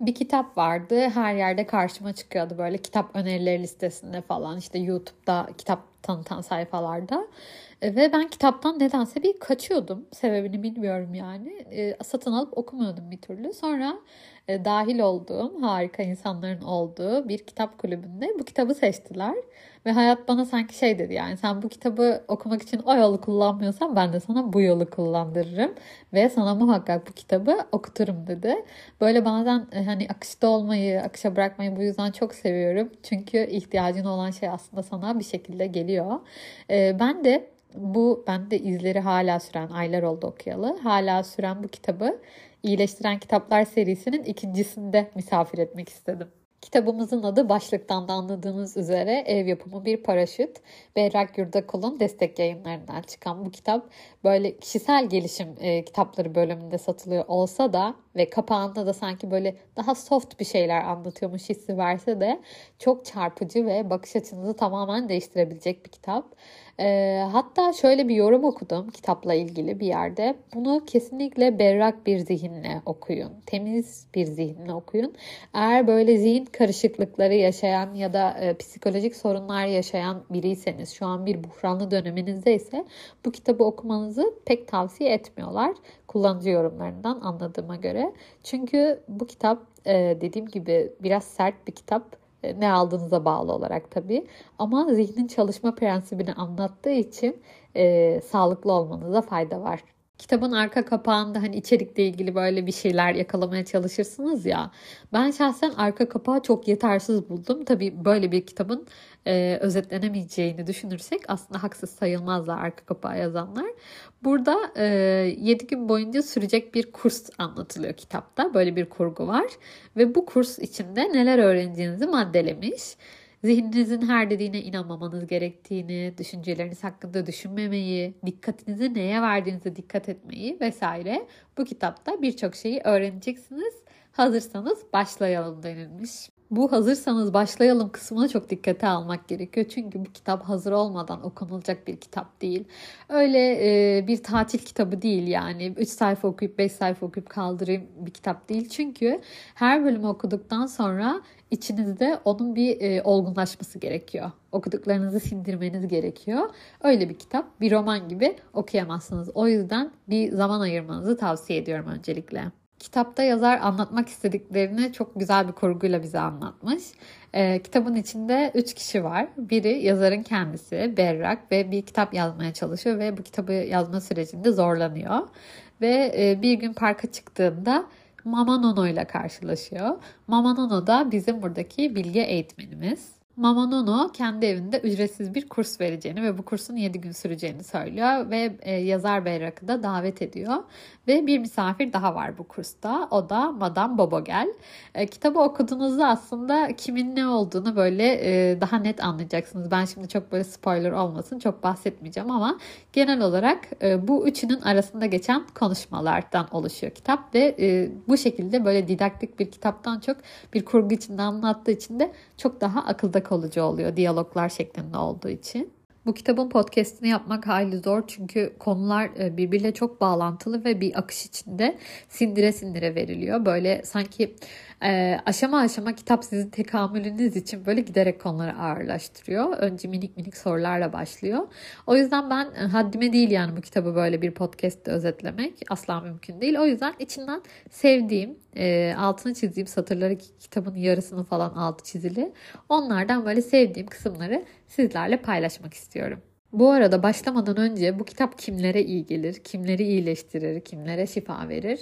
bir kitap vardı. Her yerde karşıma çıkıyordu böyle kitap önerileri listesinde falan işte YouTube'da kitap tanıtan sayfalarda. E, ve ben kitaptan nedense bir kaçıyordum. Sebebini bilmiyorum yani. E, satın alıp okumuyordum bir türlü. Sonra e, dahil olduğum harika insanların olduğu bir kitap kulübünde bu kitabı seçtiler. Ve hayat bana sanki şey dedi yani sen bu kitabı okumak için o yolu kullanmıyorsan ben de sana bu yolu kullandırırım. Ve sana muhakkak bu kitabı okuturum dedi. Böyle bazen e, hani akışta olmayı, akışa bırakmayı bu yüzden çok seviyorum. Çünkü ihtiyacın olan şey aslında sana bir şekilde geliyor. E, ben de bu bende izleri hala süren aylar oldu okuyalı. Hala süren bu kitabı iyileştiren kitaplar serisinin ikincisinde misafir etmek istedim. Kitabımızın adı başlıktan da anladığınız üzere ev yapımı bir paraşüt. Berrak Yurdakul'un destek yayınlarından çıkan bu kitap böyle kişisel gelişim e, kitapları bölümünde satılıyor olsa da ve kapağında da sanki böyle daha soft bir şeyler anlatıyormuş hissi verse de çok çarpıcı ve bakış açınızı tamamen değiştirebilecek bir kitap. E, hatta şöyle bir yorum okudum kitapla ilgili bir yerde. Bunu kesinlikle berrak bir zihinle okuyun. Temiz bir zihinle okuyun. Eğer böyle zihin karışıklıkları yaşayan ya da e, psikolojik sorunlar yaşayan biriyseniz, şu an bir buhranlı döneminizde ise bu kitabı okumanızı pek tavsiye etmiyorlar. Kullanıcı yorumlarından anladığıma göre. Çünkü bu kitap e, dediğim gibi biraz sert bir kitap e, ne aldığınıza bağlı olarak tabii. Ama zihnin çalışma prensibini anlattığı için e, sağlıklı olmanıza fayda var. Kitabın arka kapağında hani içerikle ilgili böyle bir şeyler yakalamaya çalışırsınız ya. Ben şahsen arka kapağı çok yetersiz buldum. Tabii böyle bir kitabın e, özetlenemeyeceğini düşünürsek aslında haksız sayılmazlar arka kapağı yazanlar. Burada e, 7 gün boyunca sürecek bir kurs anlatılıyor kitapta. Böyle bir kurgu var. Ve bu kurs içinde neler öğreneceğinizi maddelemiş zihninizin her dediğine inanmamanız gerektiğini, düşünceleriniz hakkında düşünmemeyi, dikkatinizi neye verdiğinize dikkat etmeyi vesaire bu kitapta birçok şeyi öğreneceksiniz. Hazırsanız başlayalım denilmiş bu hazırsanız başlayalım kısmına çok dikkate almak gerekiyor. Çünkü bu kitap hazır olmadan okunulacak bir kitap değil. Öyle e, bir tatil kitabı değil yani. 3 sayfa okuyup 5 sayfa okuyup kaldırayım bir kitap değil. Çünkü her bölümü okuduktan sonra içinizde onun bir e, olgunlaşması gerekiyor. Okuduklarınızı sindirmeniz gerekiyor. Öyle bir kitap bir roman gibi okuyamazsınız. O yüzden bir zaman ayırmanızı tavsiye ediyorum öncelikle. Kitapta yazar anlatmak istediklerini çok güzel bir kurguyla bize anlatmış. E, kitabın içinde üç kişi var. Biri yazarın kendisi Berrak ve bir kitap yazmaya çalışıyor ve bu kitabı yazma sürecinde zorlanıyor. Ve e, bir gün parka çıktığında Mama Nono ile karşılaşıyor. Mama Nono da bizim buradaki bilgi eğitmenimiz. Mama Nono kendi evinde ücretsiz bir kurs vereceğini ve bu kursun 7 gün süreceğini söylüyor ve e, yazar Berrak'ı da davet ediyor. Ve bir misafir daha var bu kursta. O da Madame Bobogel. E, kitabı okuduğunuzda aslında kimin ne olduğunu böyle e, daha net anlayacaksınız. Ben şimdi çok böyle spoiler olmasın çok bahsetmeyeceğim ama genel olarak e, bu üçünün arasında geçen konuşmalardan oluşuyor kitap ve bu şekilde böyle didaktik bir kitaptan çok bir kurgu içinde anlattığı için de çok daha akılda kalıcı oluyor diyaloglar şeklinde olduğu için. Bu kitabın podcastini yapmak hayli zor çünkü konular e, birbiriyle çok bağlantılı ve bir akış içinde sindire sindire veriliyor. Böyle sanki e, aşama aşama kitap sizin tekamülünüz için böyle giderek konuları ağırlaştırıyor. Önce minik minik sorularla başlıyor. O yüzden ben e, haddime değil yani bu kitabı böyle bir podcast'te özetlemek asla mümkün değil. O yüzden içinden sevdiğim, e, altını çizdiğim satırları kitabın yarısını falan altı çizili. Onlardan böyle sevdiğim kısımları sizlerle paylaşmak istiyorum. Bu arada başlamadan önce bu kitap kimlere iyi gelir, kimleri iyileştirir, kimlere şifa verir?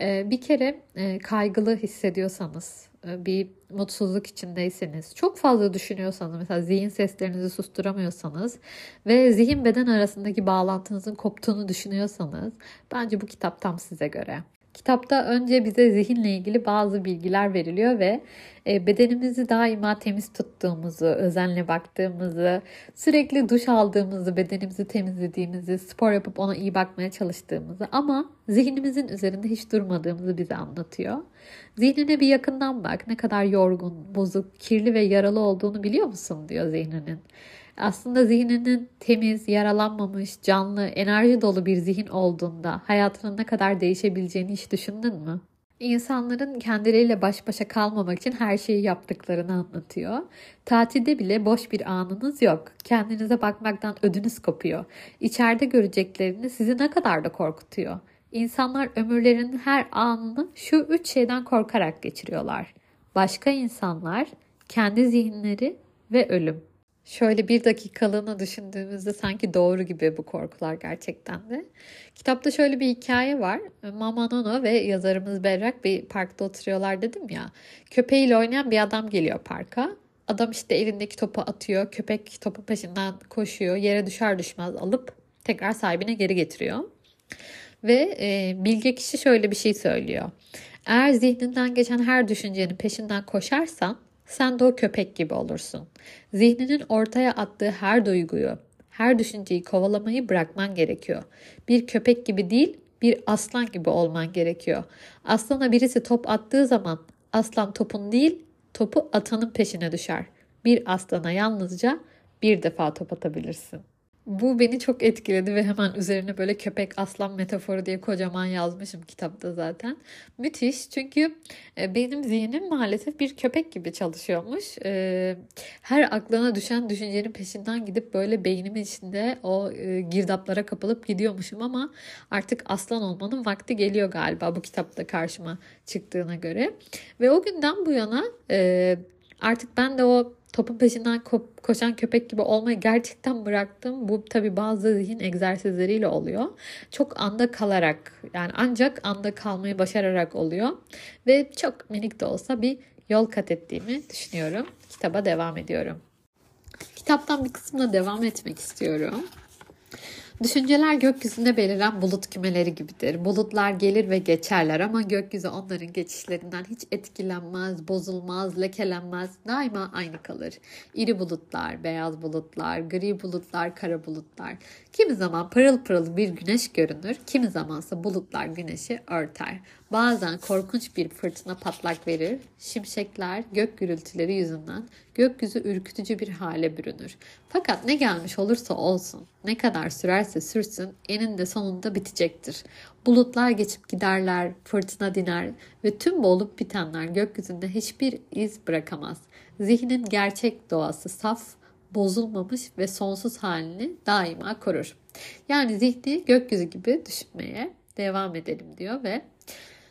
Ee, bir kere e, kaygılı hissediyorsanız, e, bir mutsuzluk içindeyseniz, çok fazla düşünüyorsanız, mesela zihin seslerinizi susturamıyorsanız ve zihin beden arasındaki bağlantınızın koptuğunu düşünüyorsanız bence bu kitap tam size göre. Kitapta önce bize zihinle ilgili bazı bilgiler veriliyor ve bedenimizi daima temiz tuttuğumuzu, özenle baktığımızı, sürekli duş aldığımızı, bedenimizi temizlediğimizi, spor yapıp ona iyi bakmaya çalıştığımızı ama zihnimizin üzerinde hiç durmadığımızı bize anlatıyor. Zihnine bir yakından bak, ne kadar yorgun, bozuk, kirli ve yaralı olduğunu biliyor musun diyor zihninin aslında zihninin temiz, yaralanmamış, canlı, enerji dolu bir zihin olduğunda hayatının ne kadar değişebileceğini hiç düşündün mü? İnsanların kendileriyle baş başa kalmamak için her şeyi yaptıklarını anlatıyor. Tatilde bile boş bir anınız yok. Kendinize bakmaktan ödünüz kopuyor. İçeride göreceklerini sizi ne kadar da korkutuyor. İnsanlar ömürlerinin her anını şu üç şeyden korkarak geçiriyorlar. Başka insanlar, kendi zihinleri ve ölüm. Şöyle bir dakikalığına düşündüğümüzde sanki doğru gibi bu korkular gerçekten de. Kitapta şöyle bir hikaye var. Mama Nono ve yazarımız Berrak bir parkta oturuyorlar dedim ya. Köpeğiyle oynayan bir adam geliyor parka. Adam işte elindeki topu atıyor. Köpek topun peşinden koşuyor. Yere düşer düşmez alıp tekrar sahibine geri getiriyor. Ve e, bilge kişi şöyle bir şey söylüyor. Eğer zihninden geçen her düşüncenin peşinden koşarsan sen de o köpek gibi olursun. Zihninin ortaya attığı her duyguyu, her düşünceyi kovalamayı bırakman gerekiyor. Bir köpek gibi değil, bir aslan gibi olman gerekiyor. Aslana birisi top attığı zaman aslan topun değil, topu atanın peşine düşer. Bir aslana yalnızca bir defa top atabilirsin. Bu beni çok etkiledi ve hemen üzerine böyle köpek aslan metaforu diye kocaman yazmışım kitapta zaten. Müthiş çünkü e, benim zihnim maalesef bir köpek gibi çalışıyormuş. E, her aklına düşen düşüncenin peşinden gidip böyle beynimin içinde o e, girdaplara kapılıp gidiyormuşum ama artık aslan olmanın vakti geliyor galiba bu kitapta karşıma çıktığına göre. Ve o günden bu yana artık ben de o topun peşinden ko- koşan köpek gibi olmayı gerçekten bıraktım. Bu tabii bazı zihin egzersizleriyle oluyor. Çok anda kalarak yani ancak anda kalmayı başararak oluyor. Ve çok minik de olsa bir yol kat ettiğimi düşünüyorum. Kitaba devam ediyorum. Kitaptan bir kısmına devam etmek istiyorum. Düşünceler gökyüzünde beliren bulut kümeleri gibidir. Bulutlar gelir ve geçerler ama gökyüzü onların geçişlerinden hiç etkilenmez, bozulmaz, lekelenmez. Daima aynı kalır. İri bulutlar, beyaz bulutlar, gri bulutlar, kara bulutlar. Kimi zaman pırıl pırıl bir güneş görünür, kimi zamansa bulutlar güneşi örter. Bazen korkunç bir fırtına patlak verir, şimşekler, gök gürültüleri yüzünden gökyüzü ürkütücü bir hale bürünür. Fakat ne gelmiş olursa olsun, ne kadar sürerse sürsün eninde sonunda bitecektir. Bulutlar geçip giderler, fırtına diner ve tüm bu olup bitenler gökyüzünde hiçbir iz bırakamaz. Zihnin gerçek doğası saf, bozulmamış ve sonsuz halini daima korur. Yani zihni gökyüzü gibi düşünmeye devam edelim diyor ve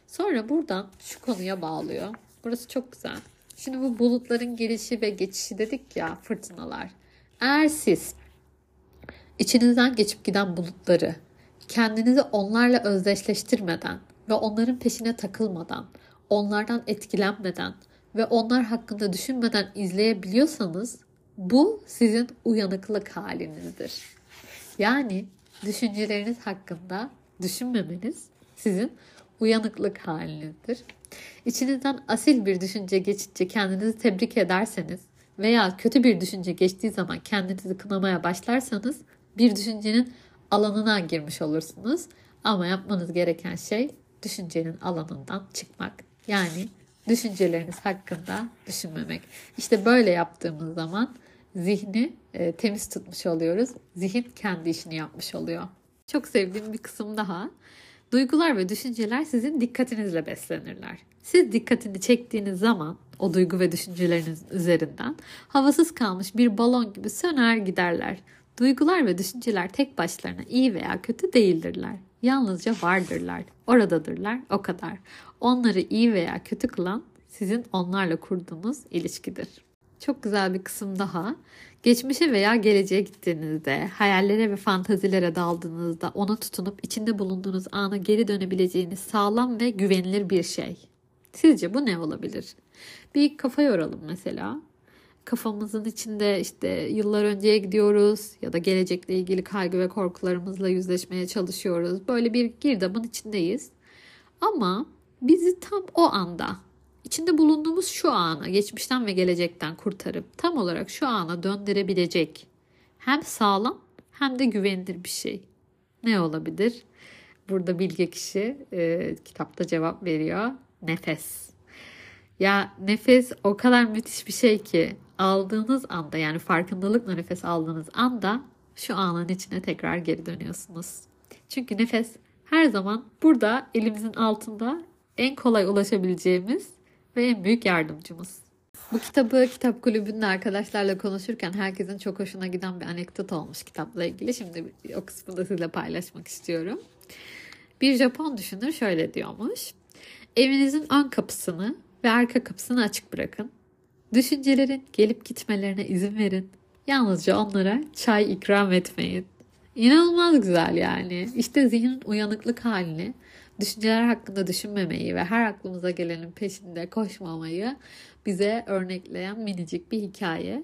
sonra buradan şu konuya bağlıyor. Burası çok güzel. Şimdi bu bulutların gelişi ve geçişi dedik ya fırtınalar. Eğer siz içinizden geçip giden bulutları kendinizi onlarla özdeşleştirmeden ve onların peşine takılmadan, onlardan etkilenmeden ve onlar hakkında düşünmeden izleyebiliyorsanız bu sizin uyanıklık halinizdir. Yani düşünceleriniz hakkında düşünmemeniz sizin uyanıklık halinizdir. İçinizden asil bir düşünce geçince kendinizi tebrik ederseniz veya kötü bir düşünce geçtiği zaman kendinizi kınamaya başlarsanız bir düşüncenin alanına girmiş olursunuz. Ama yapmanız gereken şey düşüncenin alanından çıkmak. Yani düşünceleriniz hakkında düşünmemek. İşte böyle yaptığımız zaman zihni e, temiz tutmuş oluyoruz. Zihin kendi işini yapmış oluyor. Çok sevdiğim bir kısım daha. Duygular ve düşünceler sizin dikkatinizle beslenirler. Siz dikkatini çektiğiniz zaman o duygu ve düşünceleriniz üzerinden havasız kalmış bir balon gibi söner giderler. Duygular ve düşünceler tek başlarına iyi veya kötü değildirler. Yalnızca vardırlar, oradadırlar, o kadar. Onları iyi veya kötü kılan sizin onlarla kurduğunuz ilişkidir. Çok güzel bir kısım daha. Geçmişe veya geleceğe gittiğinizde, hayallere ve fantazilere daldığınızda ona tutunup içinde bulunduğunuz ana geri dönebileceğiniz sağlam ve güvenilir bir şey. Sizce bu ne olabilir? Bir kafa yoralım mesela. Kafamızın içinde işte yıllar önceye gidiyoruz ya da gelecekle ilgili kaygı ve korkularımızla yüzleşmeye çalışıyoruz. Böyle bir girdabın içindeyiz. Ama bizi tam o anda içinde bulunduğumuz şu ana, geçmişten ve gelecekten kurtarıp tam olarak şu ana döndürebilecek hem sağlam hem de güvenilir bir şey. Ne olabilir? Burada bilge kişi e, kitapta cevap veriyor. Nefes. Ya nefes o kadar müthiş bir şey ki aldığınız anda yani farkındalıkla nefes aldığınız anda şu anın içine tekrar geri dönüyorsunuz. Çünkü nefes her zaman burada elimizin altında en kolay ulaşabileceğimiz ve en büyük yardımcımız. Bu kitabı kitap kulübünde arkadaşlarla konuşurken herkesin çok hoşuna giden bir anekdot olmuş kitapla ilgili. Şimdi o kısmı da sizinle paylaşmak istiyorum. Bir Japon düşünür şöyle diyormuş. Evinizin ön kapısını ve arka kapısını açık bırakın. Düşüncelerin gelip gitmelerine izin verin. Yalnızca onlara çay ikram etmeyin. İnanılmaz güzel yani. İşte zihnin uyanıklık halini, düşünceler hakkında düşünmemeyi ve her aklımıza gelenin peşinde koşmamayı bize örnekleyen minicik bir hikaye.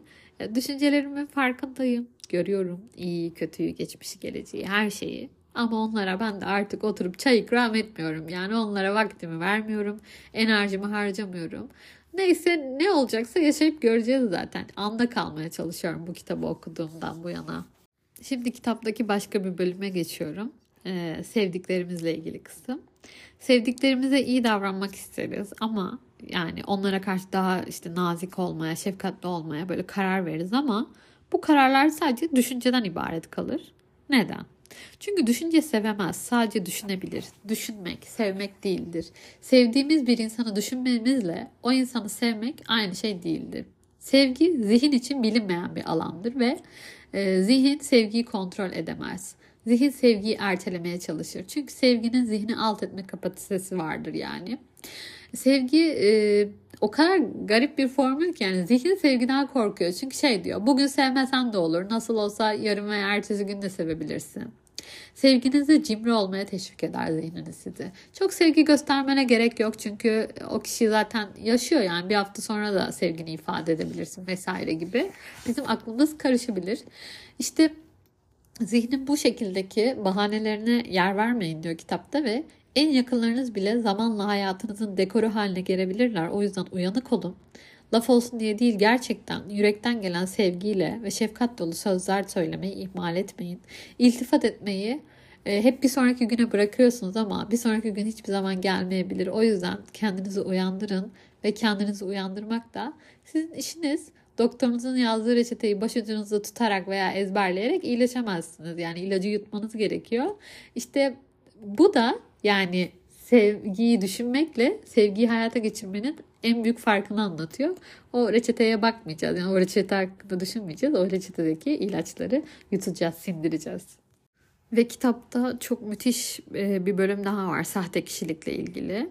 Düşüncelerimin farkındayım. Görüyorum iyi, kötüyü, geçmişi, geleceği, her şeyi. Ama onlara ben de artık oturup çay ikram etmiyorum. Yani onlara vaktimi vermiyorum. Enerjimi harcamıyorum. Neyse ne olacaksa yaşayıp göreceğiz zaten. Anda kalmaya çalışıyorum bu kitabı okuduğumdan bu yana. Şimdi kitaptaki başka bir bölüme geçiyorum. Ee, sevdiklerimizle ilgili kısım. Sevdiklerimize iyi davranmak isteriz ama yani onlara karşı daha işte nazik olmaya, şefkatli olmaya böyle karar veririz ama bu kararlar sadece düşünceden ibaret kalır. Neden? Çünkü düşünce sevemez, sadece düşünebilir. Düşünmek, sevmek değildir. Sevdiğimiz bir insanı düşünmemizle o insanı sevmek aynı şey değildir. Sevgi zihin için bilinmeyen bir alandır ve e, zihin sevgiyi kontrol edemez. Zihin sevgiyi ertelemeye çalışır. Çünkü sevginin zihni alt etme kapasitesi vardır yani. Sevgi e, o kadar garip bir formül ki yani zihin sevgiden korkuyor. Çünkü şey diyor bugün sevmesen de olur. Nasıl olsa yarın veya ertesi gün de sevebilirsin. Sevginizi cimri olmaya teşvik eder zihniniz sizi. Çok sevgi göstermene gerek yok çünkü o kişi zaten yaşıyor yani bir hafta sonra da sevgini ifade edebilirsin vesaire gibi. Bizim aklımız karışabilir. İşte zihnin bu şekildeki bahanelerine yer vermeyin diyor kitapta ve en yakınlarınız bile zamanla hayatınızın dekoru haline gelebilirler. O yüzden uyanık olun. Laf olsun diye değil gerçekten yürekten gelen sevgiyle ve şefkat dolu sözler söylemeyi ihmal etmeyin. İltifat etmeyi e, hep bir sonraki güne bırakıyorsunuz ama bir sonraki gün hiçbir zaman gelmeyebilir. O yüzden kendinizi uyandırın ve kendinizi uyandırmak da sizin işiniz. Doktorunuzun yazdığı reçeteyi başucunuzda tutarak veya ezberleyerek iyileşemezsiniz. Yani ilacı yutmanız gerekiyor. İşte bu da yani sevgiyi düşünmekle sevgiyi hayata geçirmenin en büyük farkını anlatıyor. O reçeteye bakmayacağız. Yani o reçete hakkında düşünmeyeceğiz. O reçetedeki ilaçları yutacağız, sindireceğiz. Ve kitapta çok müthiş e, bir bölüm daha var sahte kişilikle ilgili.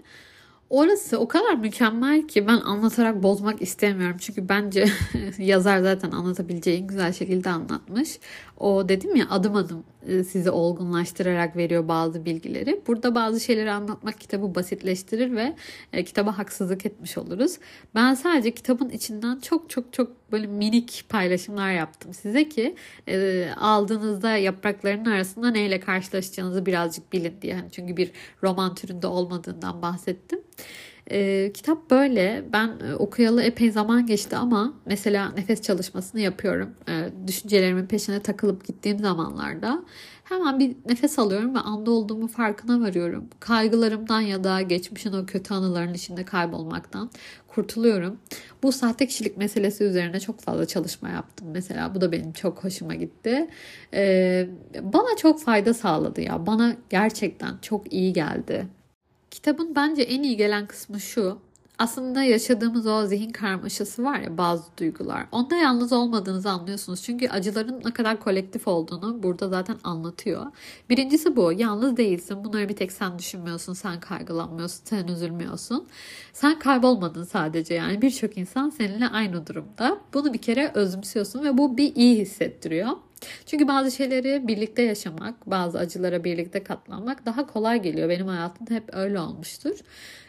Orası o kadar mükemmel ki ben anlatarak bozmak istemiyorum. Çünkü bence yazar zaten anlatabileceği en güzel şekilde anlatmış. O dedim ya adım adım sizi olgunlaştırarak veriyor bazı bilgileri. Burada bazı şeyleri anlatmak kitabı basitleştirir ve e, kitaba haksızlık etmiş oluruz. Ben sadece kitabın içinden çok çok çok böyle minik paylaşımlar yaptım size ki e, aldığınızda yaprakların arasında neyle karşılaşacağınızı birazcık bilin diye. Yani çünkü bir roman türünde olmadığından bahsettim. E, kitap böyle. Ben e, okuyalı epey zaman geçti ama mesela nefes çalışmasını yapıyorum. E, düşüncelerimin peşine takılıp gittiğim zamanlarda hemen bir nefes alıyorum ve anda olduğumu farkına varıyorum. Kaygılarımdan ya da geçmişin o kötü anıların içinde kaybolmaktan kurtuluyorum. Bu sahte kişilik meselesi üzerine çok fazla çalışma yaptım mesela. Bu da benim çok hoşuma gitti. Ee, bana çok fayda sağladı ya. Bana gerçekten çok iyi geldi. Kitabın bence en iyi gelen kısmı şu. Aslında yaşadığımız o zihin karmaşası var ya bazı duygular. Onda yalnız olmadığınızı anlıyorsunuz. Çünkü acıların ne kadar kolektif olduğunu burada zaten anlatıyor. Birincisi bu. Yalnız değilsin. Bunları bir tek sen düşünmüyorsun. Sen kaygılanmıyorsun. Sen üzülmüyorsun. Sen kaybolmadın sadece. Yani birçok insan seninle aynı durumda. Bunu bir kere özümsüyorsun ve bu bir iyi hissettiriyor. Çünkü bazı şeyleri birlikte yaşamak, bazı acılara birlikte katlanmak daha kolay geliyor. Benim hayatımda hep öyle olmuştur.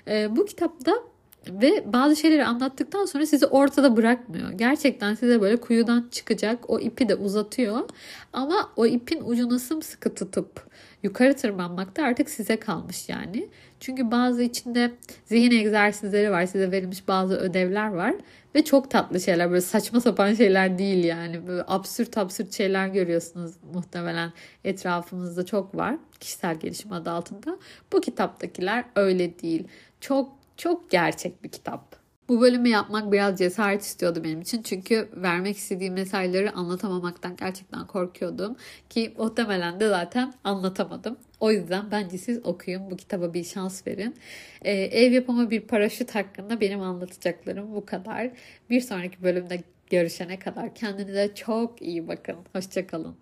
E, bu kitapta ve bazı şeyleri anlattıktan sonra sizi ortada bırakmıyor. Gerçekten size böyle kuyudan çıkacak o ipi de uzatıyor. Ama o ipin ucunu sımsıkı tutup yukarı tırmanmak da artık size kalmış yani. Çünkü bazı içinde zihin egzersizleri var. Size verilmiş bazı ödevler var. Ve çok tatlı şeyler. Böyle saçma sapan şeyler değil yani. Böyle absürt absürt şeyler görüyorsunuz muhtemelen etrafımızda çok var. Kişisel gelişim adı altında. Bu kitaptakiler öyle değil. Çok çok gerçek bir kitap. Bu bölümü yapmak biraz cesaret istiyordu benim için. Çünkü vermek istediğim mesajları anlatamamaktan gerçekten korkuyordum. Ki muhtemelen de zaten anlatamadım. O yüzden bence siz okuyun. Bu kitaba bir şans verin. Ee, ev yapımı bir paraşüt hakkında benim anlatacaklarım bu kadar. Bir sonraki bölümde görüşene kadar kendinize çok iyi bakın. Hoşçakalın.